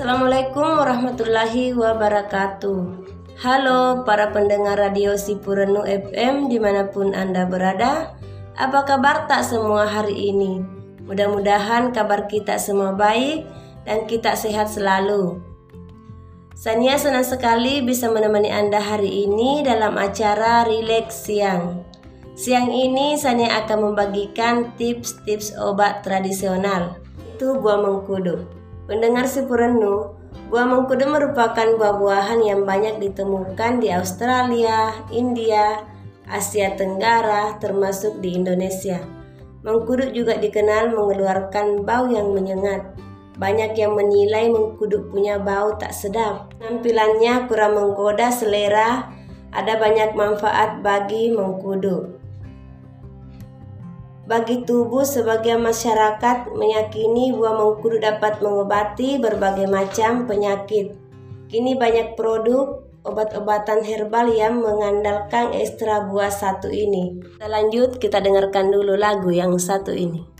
Assalamualaikum warahmatullahi wabarakatuh. Halo para pendengar radio Sipurenu FM di mana pun Anda berada Apa kabar tak semua hari ini? Mudah-mudahan kabar kita semua baik dan kita sehat selalu. Sania senang sekali bisa menemani Anda hari ini dalam acara Relax Siang. Siang ini Sania akan membagikan tips-tips obat tradisional. Itu buah mengkudu Pendengar Sipurenu, buah mengkudu merupakan buah-buahan yang banyak ditemukan di Australia, India, Asia Tenggara, termasuk di Indonesia. Mengkudu juga dikenal mengeluarkan bau yang menyengat. Banyak yang menilai mengkudu punya bau tak sedap. Tampilannya kurang menggoda selera, ada banyak manfaat bagi mengkudu. Bagi tubuh sebagian masyarakat meyakini buah mengkudu dapat mengobati berbagai macam penyakit. Kini banyak produk obat-obatan herbal yang mengandalkan ekstra buah satu ini. Kita lanjut, kita dengarkan dulu lagu yang satu ini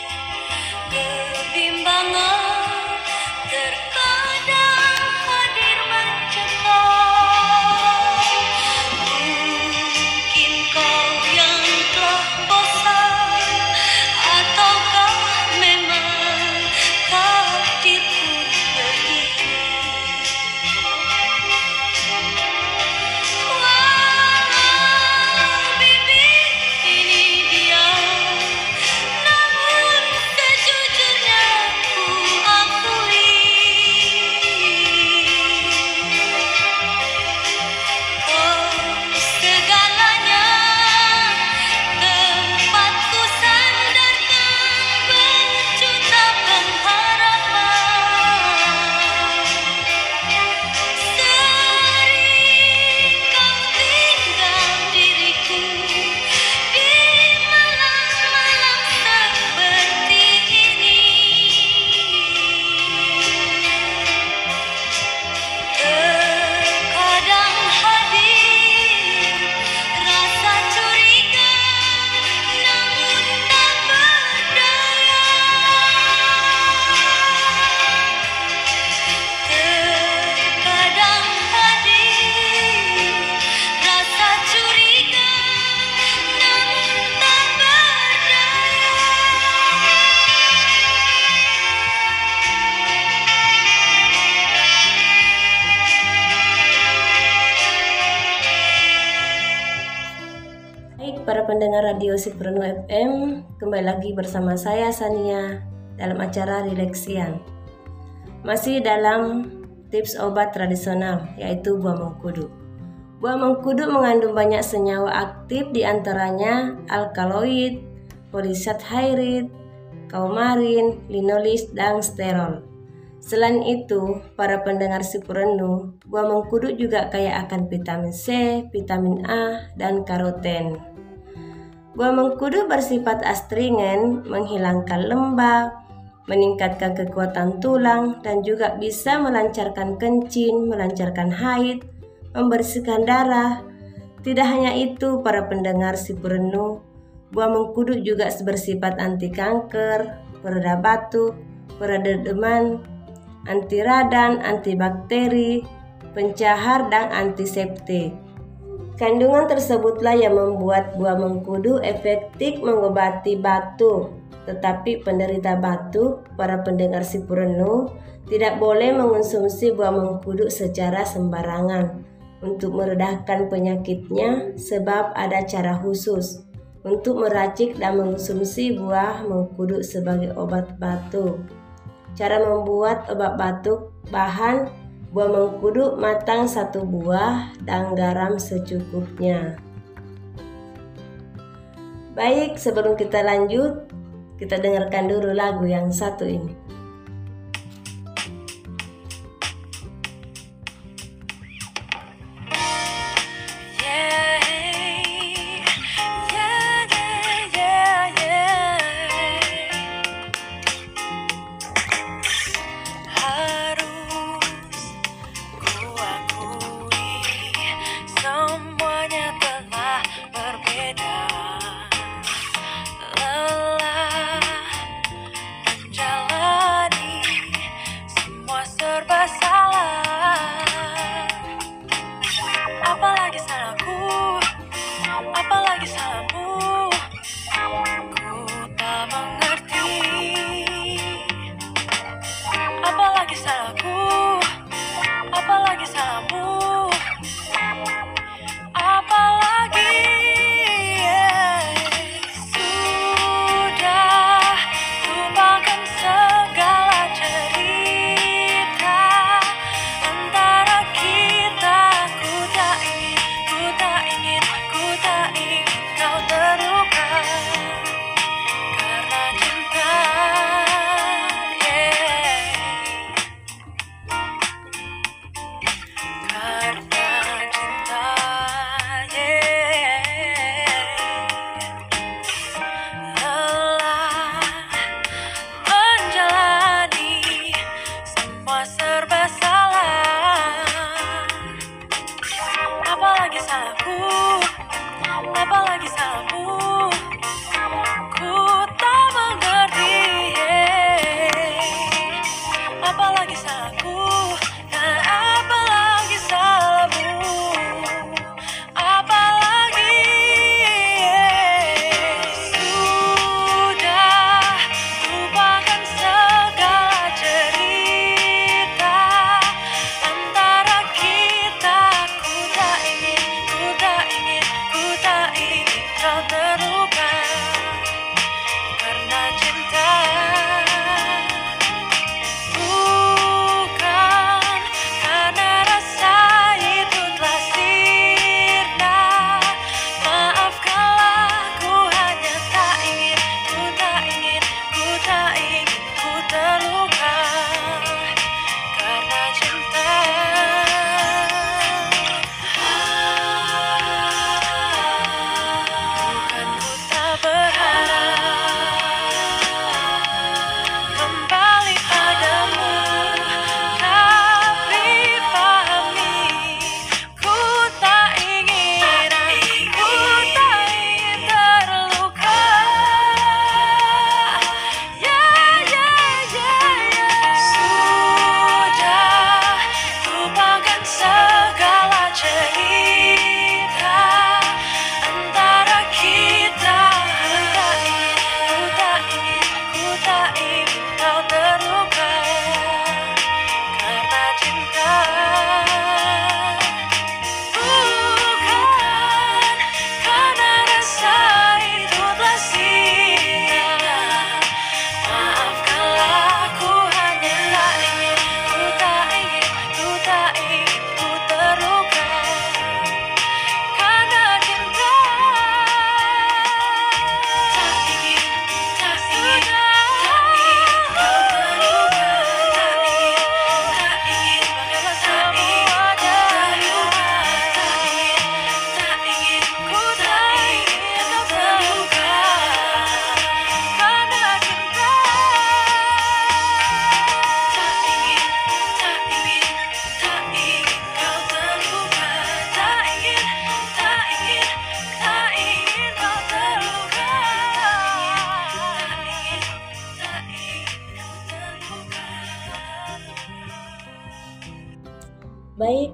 para pendengar radio Siprenu FM, kembali lagi bersama saya Sania dalam acara Relaksian. Masih dalam tips obat tradisional yaitu buah mengkudu. Buah mengkudu mengandung banyak senyawa aktif di antaranya alkaloid, polisacharid, kaumarin, linolis, dan sterol. Selain itu, para pendengar Sipurenu, buah mengkudu juga kaya akan vitamin C, vitamin A, dan karoten. Buah mengkudu bersifat astringen, menghilangkan lembab, meningkatkan kekuatan tulang, dan juga bisa melancarkan kencing, melancarkan haid, membersihkan darah. Tidak hanya itu, para pendengar Sipurenu, buah mengkudu juga bersifat anti kanker, pereda batuk, pereda demam, anti radang, antibakteri, pencahar, dan antiseptik. Kandungan tersebutlah yang membuat buah mengkudu efektif mengobati batuk. Tetapi penderita batuk, para pendengar Sipurenu, tidak boleh mengonsumsi buah mengkudu secara sembarangan untuk meredahkan penyakitnya sebab ada cara khusus untuk meracik dan mengonsumsi buah mengkudu sebagai obat batuk. Cara membuat obat batuk bahan buah mengkudu matang satu buah dan garam secukupnya. Baik, sebelum kita lanjut, kita dengarkan dulu lagu yang satu ini.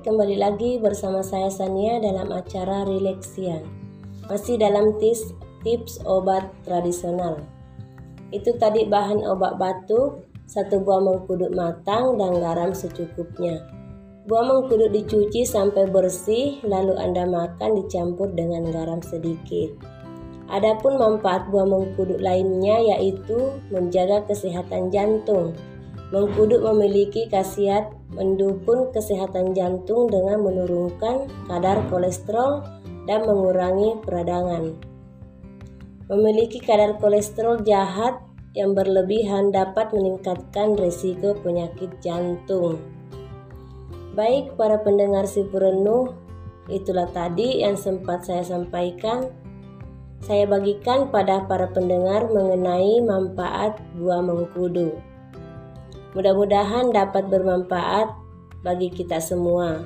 Kembali lagi bersama saya Sania dalam acara Relaxia. Masih dalam tips, tips obat tradisional. Itu tadi bahan obat batuk, satu buah mengkudu matang dan garam secukupnya. Buah mengkudu dicuci sampai bersih, lalu Anda makan dicampur dengan garam sedikit. Adapun manfaat buah mengkudu lainnya yaitu menjaga kesehatan jantung, Mengkudu memiliki khasiat mendukung kesehatan jantung dengan menurunkan kadar kolesterol dan mengurangi peradangan. Memiliki kadar kolesterol jahat yang berlebihan dapat meningkatkan risiko penyakit jantung. Baik para pendengar si perenuh, itulah tadi yang sempat saya sampaikan. Saya bagikan pada para pendengar mengenai manfaat buah mengkudu. Mudah-mudahan dapat bermanfaat bagi kita semua.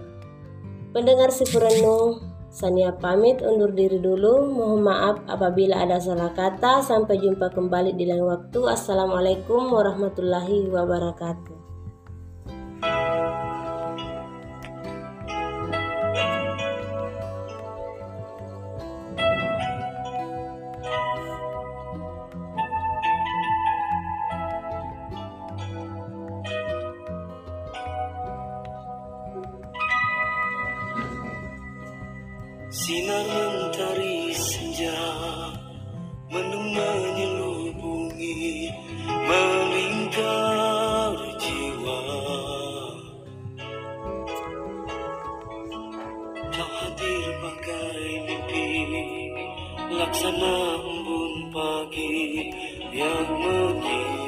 Pendengar si perenung, Sania pamit undur diri dulu. Mohon maaf apabila ada salah kata. Sampai jumpa kembali di lain waktu. Assalamualaikum warahmatullahi wabarakatuh. Kau hadir bagai mimpi. Laksana embun pagi Yang menyirami